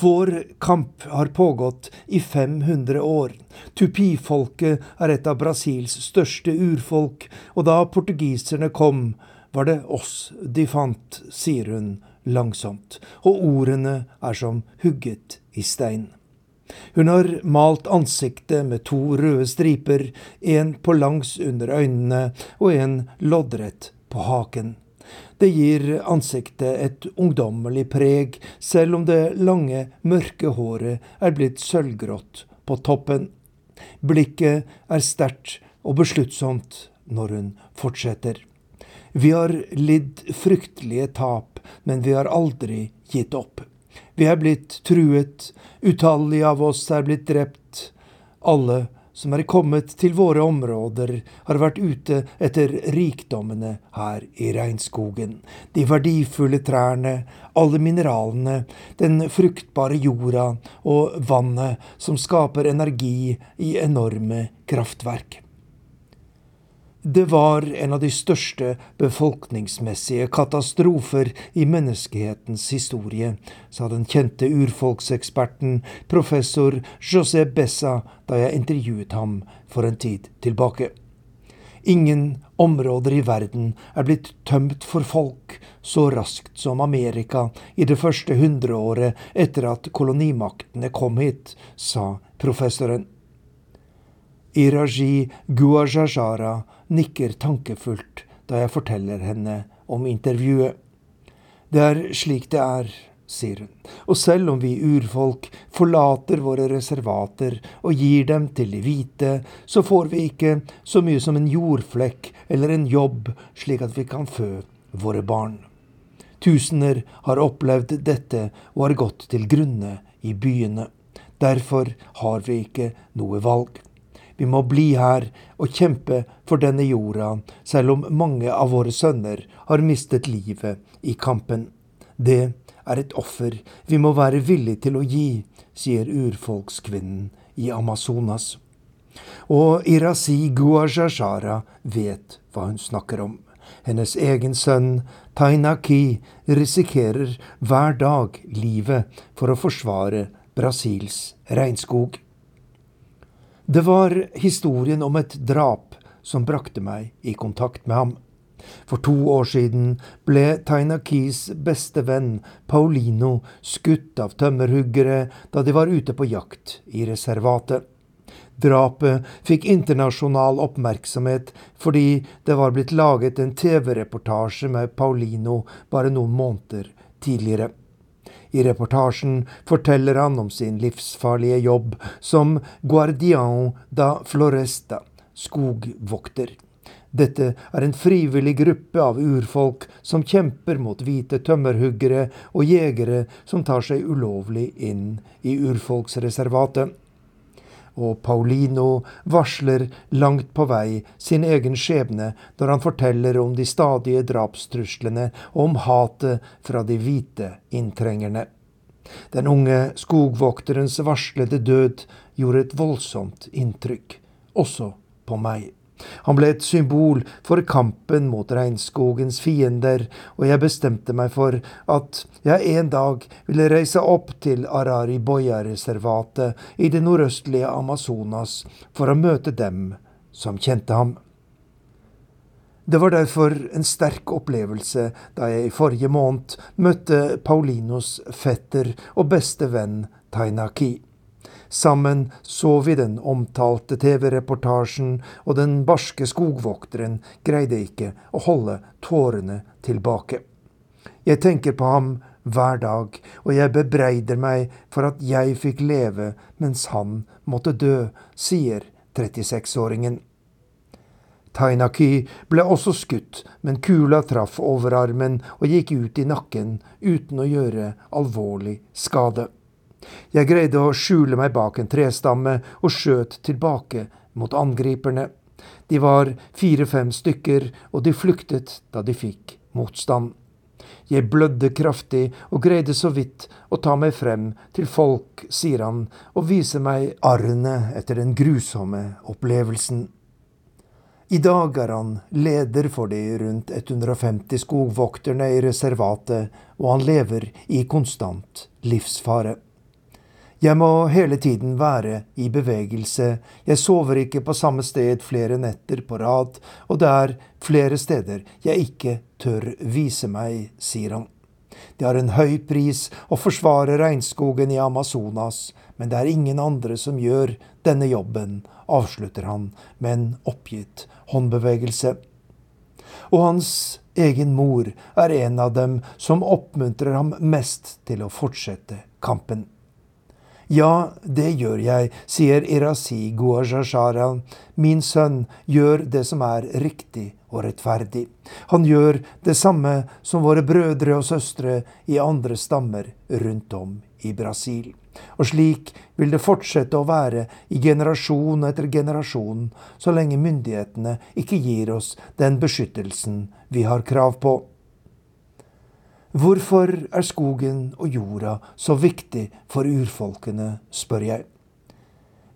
Vår kamp har pågått i 500 år. Tupi-folket er et av Brasils største urfolk, og da portugiserne kom, var det oss de fant, sier hun langsomt, og ordene er som hugget i stein. Hun har malt ansiktet med to røde striper, en på langs under øynene og en loddrett på haken. Det gir ansiktet et ungdommelig preg, selv om det lange, mørke håret er blitt sølvgrått på toppen. Blikket er sterkt og besluttsomt når hun fortsetter. Vi har lidd fryktelige tap, men vi har aldri gitt opp. Vi er blitt truet, utallige av oss er blitt drept. Alle som er kommet til våre områder, har vært ute etter rikdommene her i regnskogen. De verdifulle trærne, alle mineralene, den fruktbare jorda og vannet som skaper energi i enorme kraftverk. Det var en av de største befolkningsmessige katastrofer i menneskehetens historie, sa den kjente urfolkseksperten professor José Bessa da jeg intervjuet ham for en tid tilbake. Ingen områder i verden er blitt tømt for folk så raskt som Amerika i det første hundreåret etter at kolonimaktene kom hit, sa professoren. Iraji Guajajara nikker tankefullt da jeg forteller henne om intervjuet. Det er slik det er, sier hun, og selv om vi urfolk forlater våre reservater og gir dem til de hvite, så får vi ikke så mye som en jordflekk eller en jobb slik at vi kan fø våre barn. Tusener har opplevd dette og har gått til grunne i byene. Derfor har vi ikke noe valg. Vi må bli her og kjempe for denne jorda, selv om mange av våre sønner har mistet livet i kampen. Det er et offer vi må være villige til å gi, sier urfolkskvinnen i Amazonas. Og Irasi Guajajara vet hva hun snakker om. Hennes egen sønn Tainaki risikerer hver dag livet for å forsvare Brasils regnskog. Det var historien om et drap som brakte meg i kontakt med ham. For to år siden ble Tainakis beste venn Paulino skutt av tømmerhuggere da de var ute på jakt i reservatet. Drapet fikk internasjonal oppmerksomhet fordi det var blitt laget en TV-reportasje med Paulino bare noen måneder tidligere. I reportasjen forteller han om sin livsfarlige jobb som guardian da floresta, skogvokter. Dette er en frivillig gruppe av urfolk som kjemper mot hvite tømmerhuggere og jegere som tar seg ulovlig inn i urfolksreservatet. Og Paulino varsler langt på vei sin egen skjebne når han forteller om de stadige drapstruslene og om hatet fra de hvite inntrengerne. Den unge skogvokterens varslede død gjorde et voldsomt inntrykk, også på meg. Han ble et symbol for kampen mot regnskogens fiender, og jeg bestemte meg for at jeg en dag ville reise opp til Arariboya-reservatet i det nordøstlige Amazonas for å møte dem som kjente ham. Det var derfor en sterk opplevelse da jeg i forrige måned møtte Paulinos fetter og beste venn Tainaki. Sammen så vi den omtalte TV-reportasjen, og den barske skogvokteren greide ikke å holde tårene tilbake. Jeg tenker på ham hver dag, og jeg bebreider meg for at jeg fikk leve mens han måtte dø, sier 36-åringen. Tainaki ble også skutt, men kula traff overarmen og gikk ut i nakken uten å gjøre alvorlig skade. Jeg greide å skjule meg bak en trestamme og skjøt tilbake mot angriperne. De var fire-fem stykker, og de flyktet da de fikk motstand. Jeg blødde kraftig og greide så vidt å ta meg frem til folk, sier han, og vise meg arrene etter den grusomme opplevelsen. I dag er han leder for de rundt 150 skogvokterne i reservatet, og han lever i konstant livsfare. Jeg må hele tiden være i bevegelse, jeg sover ikke på samme sted flere netter på rad, og det er flere steder jeg ikke tør vise meg, sier han. Det har en høy pris å forsvare regnskogen i Amazonas, men det er ingen andre som gjør denne jobben, avslutter han med en oppgitt håndbevegelse. Og hans egen mor er en av dem som oppmuntrer ham mest til å fortsette kampen. Ja, det gjør jeg, sier Irasi Guajajara. Min sønn gjør det som er riktig og rettferdig. Han gjør det samme som våre brødre og søstre i andre stammer rundt om i Brasil. Og slik vil det fortsette å være i generasjon etter generasjon, så lenge myndighetene ikke gir oss den beskyttelsen vi har krav på. Hvorfor er skogen og jorda så viktig for urfolkene, spør jeg.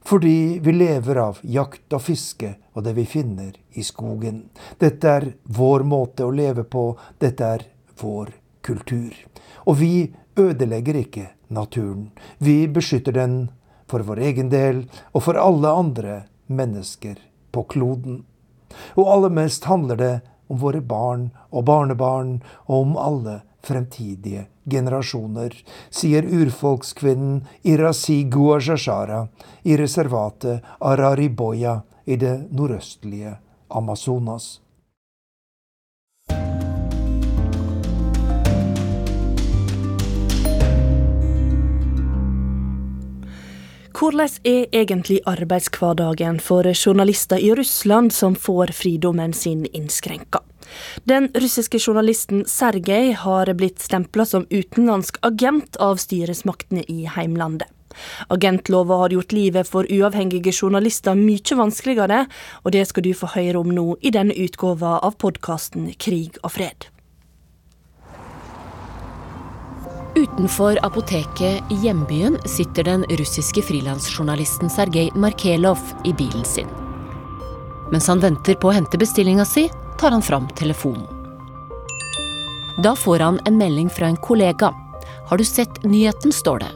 Fordi vi lever av jakt og fiske og det vi finner i skogen. Dette er vår måte å leve på, dette er vår kultur. Og vi ødelegger ikke naturen. Vi beskytter den for vår egen del og for alle andre mennesker på kloden. Og aller mest handler det om våre barn og barnebarn, og om alle fremtidige generasjoner, sier urfolkskvinnen Irasi Guajajara i reservatet Arariboya i det nordøstlige Amazonas. Hvordan er egentlig arbeidshverdagen for journalister i Russland som får fridommen sin innskrenka? Den russiske journalisten Sergej har blitt stempla som utenlandsk agent av styresmaktene i heimlandet. Agentlova har gjort livet for uavhengige journalister mye vanskeligere, og det skal du få høre om nå i denne utgåva av podkasten Krig og fred. Utenfor apoteket i hjembyen sitter den russiske frilansjournalisten Sergej Markelov i bilen sin. Mens han venter på å hente bestillinga si, tar han fram telefonen. Da får han en melding fra en kollega. Har du sett nyheten, står det.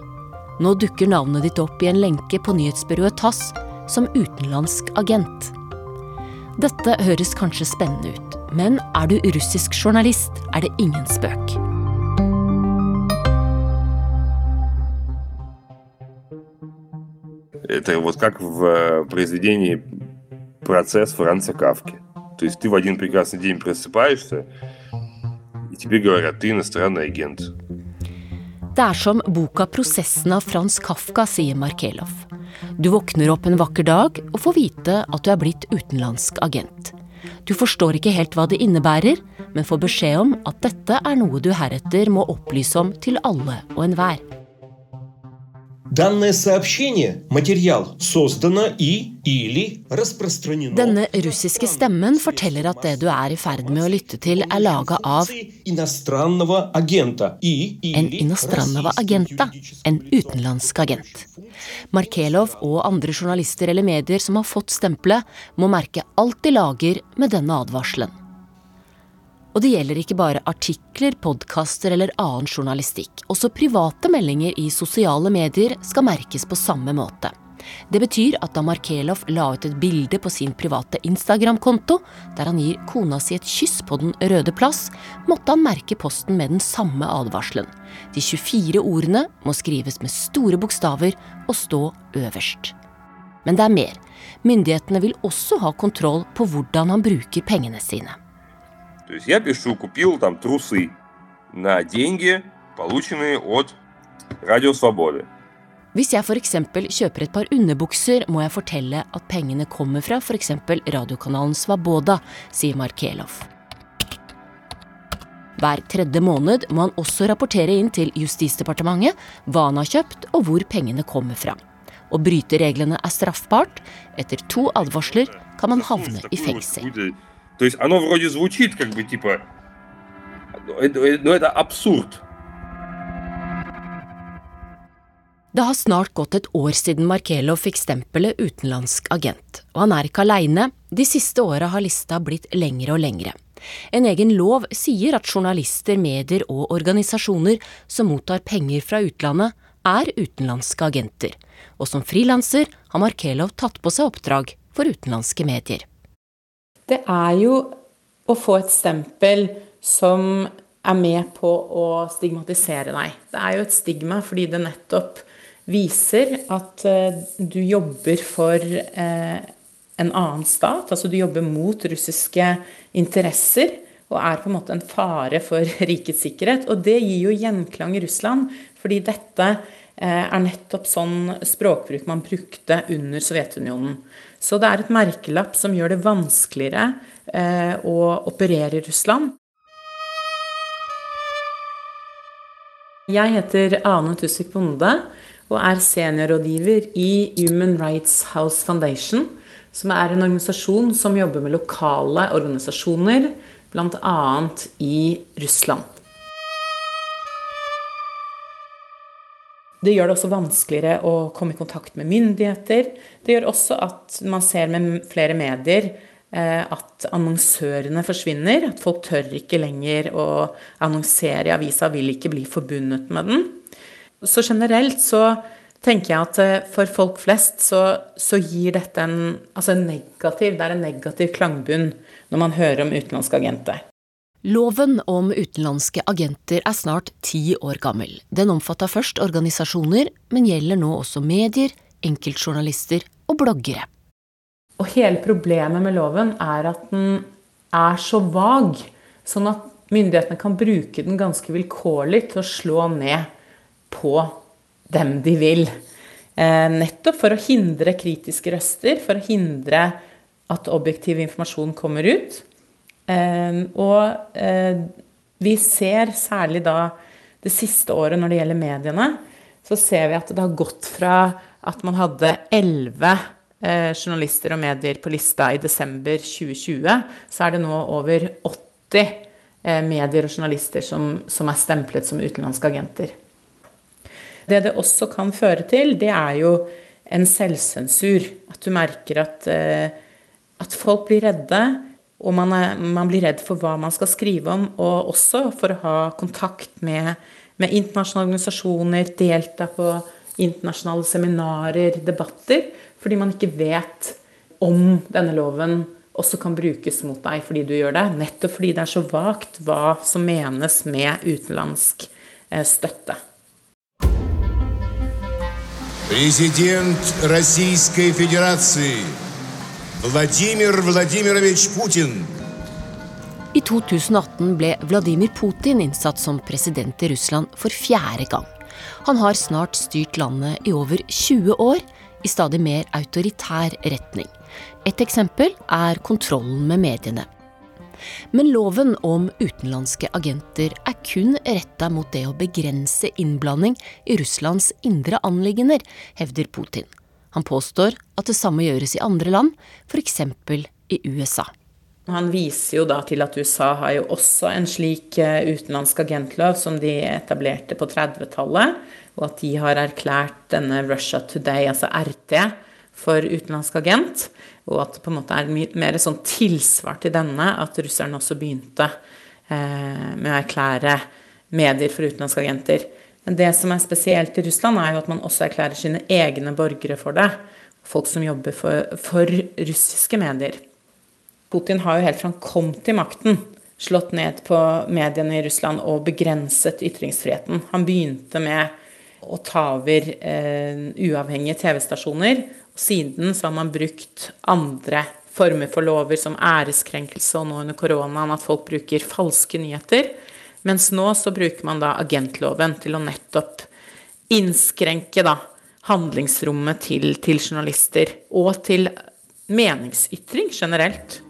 Nå dukker navnet ditt opp i en lenke på nyhetsbyrået TASS som utenlandsk agent. Dette høres kanskje spennende ut, men er du russisk journalist, er det ingen spøk. Это вот как в произведении «Процесс Франца Кавки». То есть ты в один прекрасный день просыпаешься, и тебе говорят, ты иностранный агент. Det er som boka 'Prosessen' av Frans Kafka, sier Markelov. Du våkner opp en vakker dag og får vite at du er blitt utenlandsk agent. Du forstår ikke helt hva det innebærer, men får beskjed om at dette er noe du heretter må opplyse om til alle og enhver. Данное сообщение, материал, создано и или распространено Denne russiske stemmen forteller at det du er i ferd med å lytte til, er laga av иностранного агента и en inastranova agenta, en utenlandsk agent. Markelov og andre journalister eller medier som har fått stempelet, må merke alt de lager med denne advarselen. Og det gjelder ikke bare artikler, podkaster eller annen journalistikk. Også private meldinger i sosiale medier skal merkes på samme måte. Det betyr at da Markelov la ut et bilde på sin private Instagram-konto, der han gir kona si et kyss på Den røde plass, måtte han merke posten med den samme advarselen. De 24 ordene må skrives med store bokstaver og stå øverst. Men det er mer. Myndighetene vil også ha kontroll på hvordan han bruker pengene sine. То есть я пишу, купил там трусы на деньги, полученные от Радио Свободы. Hvis jeg f.eks. kjøper et par underbukser, må jeg fortelle at pengene kommer fra f.eks. radiokanalen Svaboda, sier Markelov. Hver tredje måned må han også rapportere inn til Justisdepartementet hva han har kjøpt og hvor pengene kommer fra. Å bryte reglene er straffbart. Etter to advarsler kan man havne i fengsel. То есть оно вроде звучит как бы типа, но это абсурд. Det har snart gått et år siden Markelov fikk stempelet utenlandsk agent. Og han er ikke aleine. De siste åra har lista blitt lengre og lengre. En egen lov sier at journalister, medier og organisasjoner som mottar penger fra utlandet, er utenlandske agenter. Og som frilanser har Markelov tatt på seg oppdrag for utenlandske medier. Det er jo å få et stempel som er med på å stigmatisere deg. Det er jo et stigma fordi det nettopp viser at eh, du jobber for eh, en annen stat. Altså du jobber mot russiske interesser og er på en måte en fare for rikets sikkerhet. Og det gir jo gjenklang i Russland, fordi dette er nettopp sånn språkbruk man brukte under Sovjetunionen. Så det er et merkelapp som gjør det vanskeligere å operere i Russland. Jeg heter Ane Tusvik Bonde, og er seniorrådgiver i Human Rights House Foundation, som er en organisasjon som jobber med lokale organisasjoner, bl.a. i Russland. Det gjør det også vanskeligere å komme i kontakt med myndigheter. Det gjør også at man ser med flere medier eh, at annonsørene forsvinner. At folk tør ikke lenger å annonsere i avisa, vil ikke bli forbundet med den. Så generelt så tenker jeg at eh, for folk flest så, så gir dette en, altså en negativ Det er en negativ klangbunn når man hører om utenlandske agenter. Loven om utenlandske agenter er snart ti år gammel. Den omfatta først organisasjoner, men gjelder nå også medier, enkeltjournalister og bloggere. Og hele problemet med loven er at den er så vag, sånn at myndighetene kan bruke den ganske vilkårlig til å slå ned på dem de vil. Eh, nettopp for å hindre kritiske røster, for å hindre at objektiv informasjon kommer ut. Ehm, og eh, vi ser særlig da det siste året når det gjelder mediene, så ser vi at det har gått fra at man hadde elleve eh, journalister og medier på lista i desember 2020, så er det nå over 80 eh, medier og journalister som, som er stemplet som utenlandske agenter. Det det også kan føre til, det er jo en selvsensur. At du merker at, at folk blir redde og man, er, man, blir redd for hva man skal skrive om, og også for å ha kontakt med, med internasjonale organisasjoner, delta på internasjonale seminarer, debatter, fordi man ikke vet om denne loven også kan brukes mot deg fordi du gjør det. Nettopp fordi det er så vagt hva som menes med utenlandsk eh, støtte. President Российской Федерации Vladimir Vladimirovitsj Putin. I 2018 ble Vladimir Putin innsatt som president i Russland for fjerde gang. Han har snart styrt landet i over 20 år, i stadig mer autoritær retning. Et eksempel er kontrollen med mediene. Men loven om utenlandske agenter er kun retta mot det å begrense innblanding i Russlands indre anliggender, hevder Putin. Han påstår at det samme gjøres i andre land, f.eks. i USA. Han viser jo da til at USA har jo også en slik eh, utenlandsk agentlov som de etablerte på 30-tallet, og at de har erklært denne Russia Today, altså RT, for utenlandsk agent. Og at det på en måte er mer sånn tilsvar til denne at russerne også begynte eh, med å erklære medier for utenlandske agenter. Men det som er spesielt i Russland, er jo at man også erklærer sine egne borgere for det. Folk som jobber for, for russiske medier. Putin har jo helt fra han kom til makten, slått ned på mediene i Russland og begrenset ytringsfriheten. Han begynte med å ta over eh, uavhengige TV-stasjoner. og Siden så har man brukt andre former for lover, som æreskrenkelse og nå under koronaen at folk bruker falske nyheter. Mens nå så bruker man da agentloven til å nettopp innskrenke da handlingsrommet til, til journalister, og til meningsytring generelt.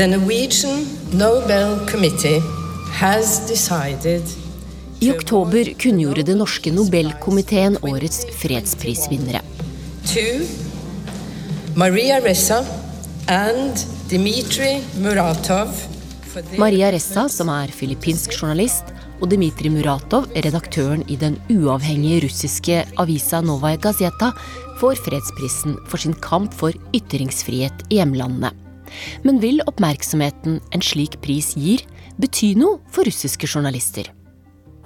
The Norwegian Nobel Committee has decided I oktober kunngjorde den norske Nobelkomiteen årets fredsprisvinnere. To Maria Ressa and Dmitrij Muratov Maria Ressa, som er filippinsk journalist, og Dmitrij Muratov, redaktøren i den uavhengige russiske avisa Novaja Gazeta, får fredsprisen for sin kamp for ytringsfrihet i hjemlandene. Men vil oppmerksomheten en slik pris gir, bety noe for russiske journalister?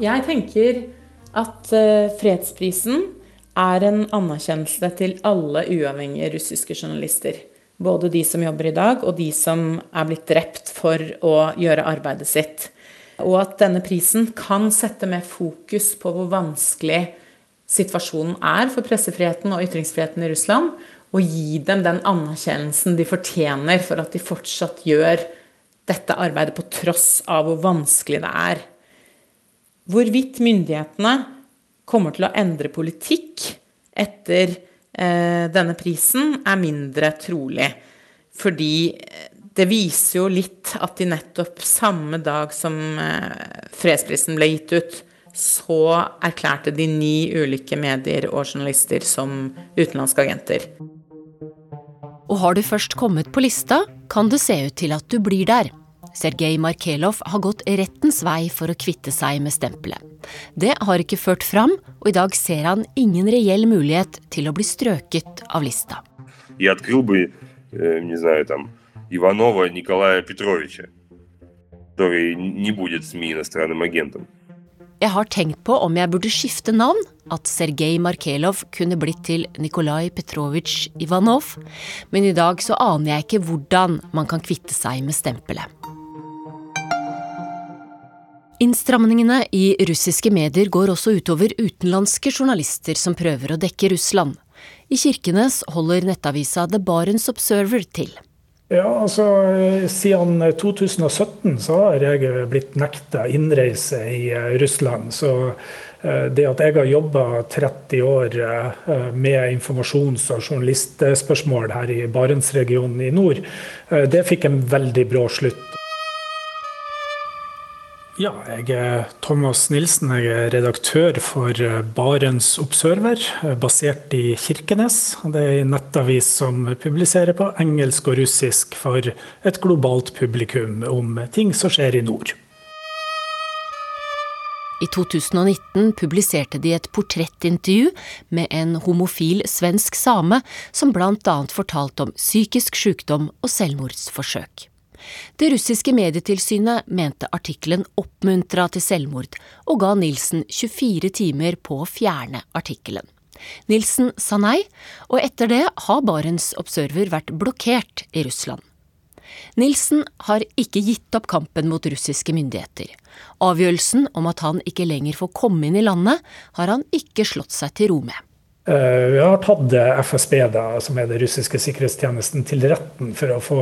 Jeg tenker at eh, fredsprisen er en anerkjennelse til alle uavhengige russiske journalister. Både de som jobber i dag, og de som er blitt drept for å gjøre arbeidet sitt. Og at denne prisen kan sette mer fokus på hvor vanskelig situasjonen er for pressefriheten og ytringsfriheten i Russland, og gi dem den anerkjennelsen de fortjener for at de fortsatt gjør dette arbeidet på tross av hvor vanskelig det er. Hvorvidt myndighetene kommer til å endre politikk etter denne prisen er mindre trolig. Fordi eh, det viser jo litt at de nettopp samme dag som eh, fredsprisen ble gitt ut, så erklærte de ni ulike medier og journalister som utenlandske agenter. Og har du først kommet på lista, kan det se ut til at du blir der. Sergej Markelov har gått rettens vei for å kvitte seg med stempelet. Det har ikke ført fram, og i dag ser han ingen reell mulighet til å bli strøket av lista. Я открыл бы, э, не знаю, там, Иванова Николая Петровича, который не будет СМИ иностранным агентом. Jeg har tenkt på om jeg burde skifte navn, at Sergej Markelov kunne blitt til Nikolai Petrovitsj Ivanov, men i dag så aner jeg ikke hvordan man kan kvitte seg med stempelet. Innstramningene i russiske medier går også utover utenlandske journalister som prøver å dekke Russland. I Kirkenes holder nettavisa The Barents Observer til. Ja, altså Siden 2017 så har jeg blitt nekta innreise i eh, Russland. Så eh, det at jeg har jobba 30 år eh, med informasjons- og journalistspørsmål her i Barentsregionen i nord, det fikk en veldig brå slutt. Ja, jeg er Thomas Nilsen. Jeg er redaktør for eh, Barents Observer, eh, basert i Kirkenes. Det er en nettavis som publiserer på engelsk og russisk for et globalt publikum om ting som skjer i nord. I 2019 publiserte de et portrettintervju med en homofil svensk same som bl.a. fortalte om psykisk sykdom og selvmordsforsøk. Det russiske medietilsynet mente artikkelen oppmuntra til selvmord, og ga Nilsen 24 timer på å fjerne artikkelen. Nilsen sa nei, og etter det har Barents Observer vært blokkert i Russland. Nilsen har ikke gitt opp kampen mot russiske myndigheter. Avgjørelsen om at han ikke lenger får komme inn i landet, har han ikke slått seg til ro med. Eh, vi har tatt FSB, da, som er den russiske sikkerhetstjenesten, til retten for å få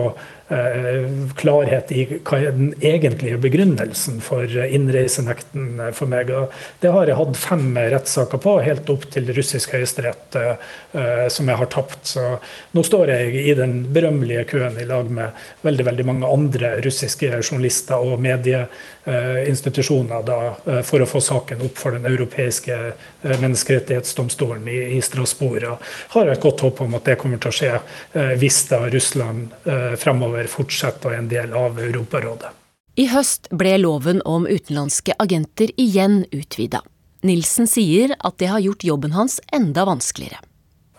klarhet i hva er den egentlige begrunnelsen for innreisenekten for meg. Og det har jeg hatt fem rettssaker på, helt opp til russisk høyesterett, eh, som jeg har tapt. Så nå står jeg i den berømmelige køen i lag med veldig, veldig mange andre russiske journalister og medieinstitusjoner da, for å få saken opp for den europeiske menneskerettighetsdomstolen i Strasbourg. Og har et godt håp om at det kommer til å skje eh, hvis da Russland eh, fremover fortsette å være en del av Europarådet. I høst ble loven om utenlandske agenter igjen utvida. Nilsen sier at det har gjort jobben hans enda vanskeligere.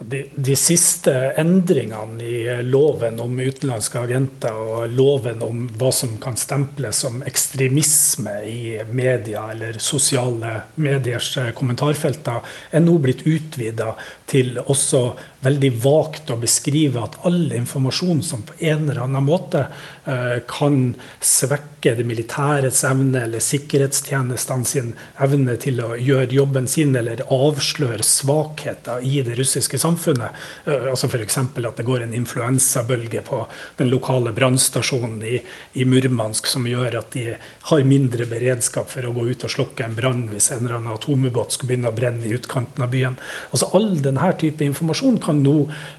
De, de, siste endringene i loven om utenlandske agenter og loven om hva som kan stemples som ekstremisme i media eller sosiale mediers kommentarfelter, er nå blitt utvida til også veldig vagt å beskrive at all informasjon som på en eller annen måte eh, kan svekke det militærets evne eller sikkerhetstjenestene sin evne til å gjøre jobben sin, eller avsløre svakheter i det russiske samfunnet. Eh, altså F.eks. at det går en influensabølge på den lokale brannstasjonen i, i, Murmansk som gjør at de har mindre beredskap for å gå ut og slukke en brann hvis en eller annen atomubåt skulle begynne å brenne i utkanten av byen. Altså All denne type informasjon kan nå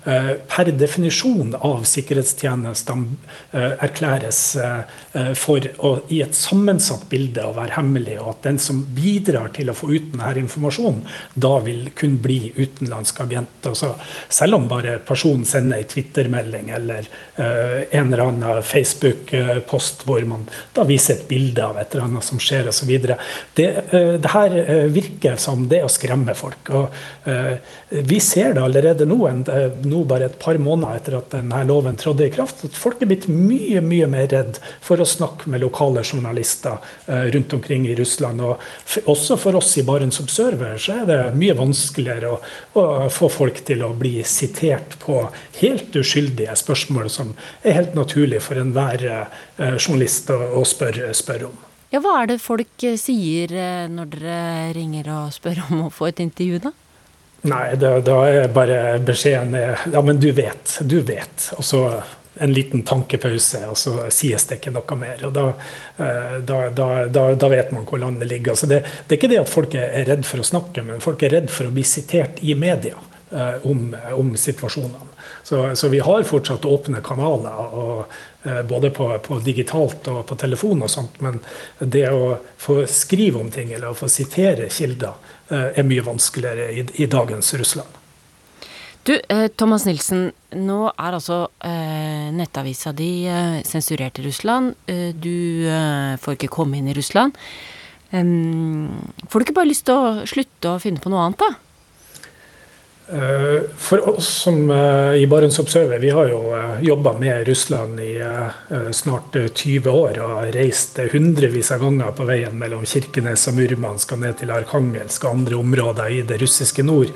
eh, per definisjon av sikkerhetstjenestene eh, erklæres eh, for å, i et sammensatt bilde å være hemmelig, og at den som bidrar til å få ut denne informasjonen, da vil kun bli utenlandsk agent. Altså, selv om bare personen sender en Twitter-melding eller en eller annen Facebook-post hvor man da viser et bilde av et eller annet som skjer osv. Det, det her virker som det å skremme folk. og Vi ser det allerede nå en, eh, nå bare et par måneder etter at denne loven trådte i kraft, at folk er blitt mye mye mer redd for å snakke med lokale journalister eh, rundt omkring i Russland. Og også for oss i Barents Observer så er det mye vanskeligere å, å få folk til å bli sitert på helt uskyldige spørsmål som er helt naturlig for enhver eh, journalist å spørre spør om. Ja, Hva er det folk sier når dere ringer og spør om å få et intervju, da? Nei, da, da er bare beskjeden Ja, men du vet. Du vet. Og så en liten tankepause, og så sies det ikke noe mer. og Da, da, da, da vet man hvor landet ligger. Altså det, det, er ikke det at folk er redd for å snakke, men folk er redd for å bli sitert i media. om, om situasjonene. Så, så, vi har fortsatt åpne kanaler, og, både på, på, digitalt og på telefon og sånt. Men det å få skrive om ting eller å få sitere kilder er mye vanskeligere i, i dagens Russland. Du, Thomas Nilsen. Nå er altså eh, nettavisa di eh, sensurert i Russland. Eh, du får ikke komme inn i Russland. får du ikke bare lyst til å slutte å finne på noe annet, da? For oss som i Barents Observer, vi har jo jobba med Russland i snart 20 år og reist hundrevis av ganger på veien mellom Kirkenes og Murmansk og ned til Arkangelsk og andre områder i det russiske nord.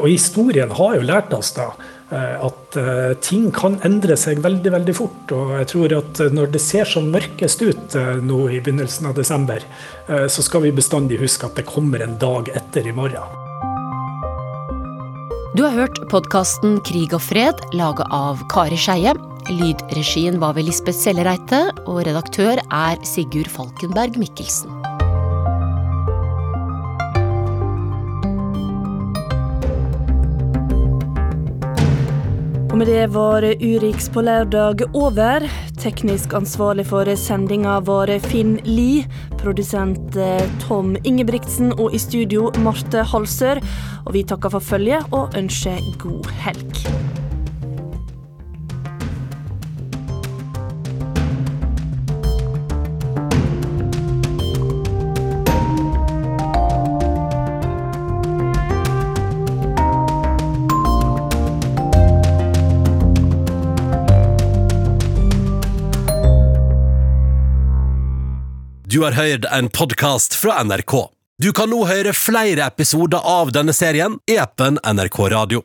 Og historien har jo lært oss da at ting kan endre seg veldig veldig fort. Og jeg tror at når det ser som mørkest ut nå i begynnelsen av desember, så skal vi bestandig huske at det kommer en dag etter i morgen. Du har hørt podkasten Krig og fred, laga av Kari Skeie. Lydregien var ved Lisbeth Sellereite, og redaktør er Sigurd Falkenberg Mikkelsen. Og med det var Urix på lørdag over. Teknisk ansvarlig for sendinga var Finn Lie. Produsent eh, Tom Ingebrigtsen, og i studio Marte Halsør. Og vi takker for følget og ønsker god helg. Du har hørt en podkast fra NRK. Du kan nå høre flere episoder av denne serien i appen NRK Radio.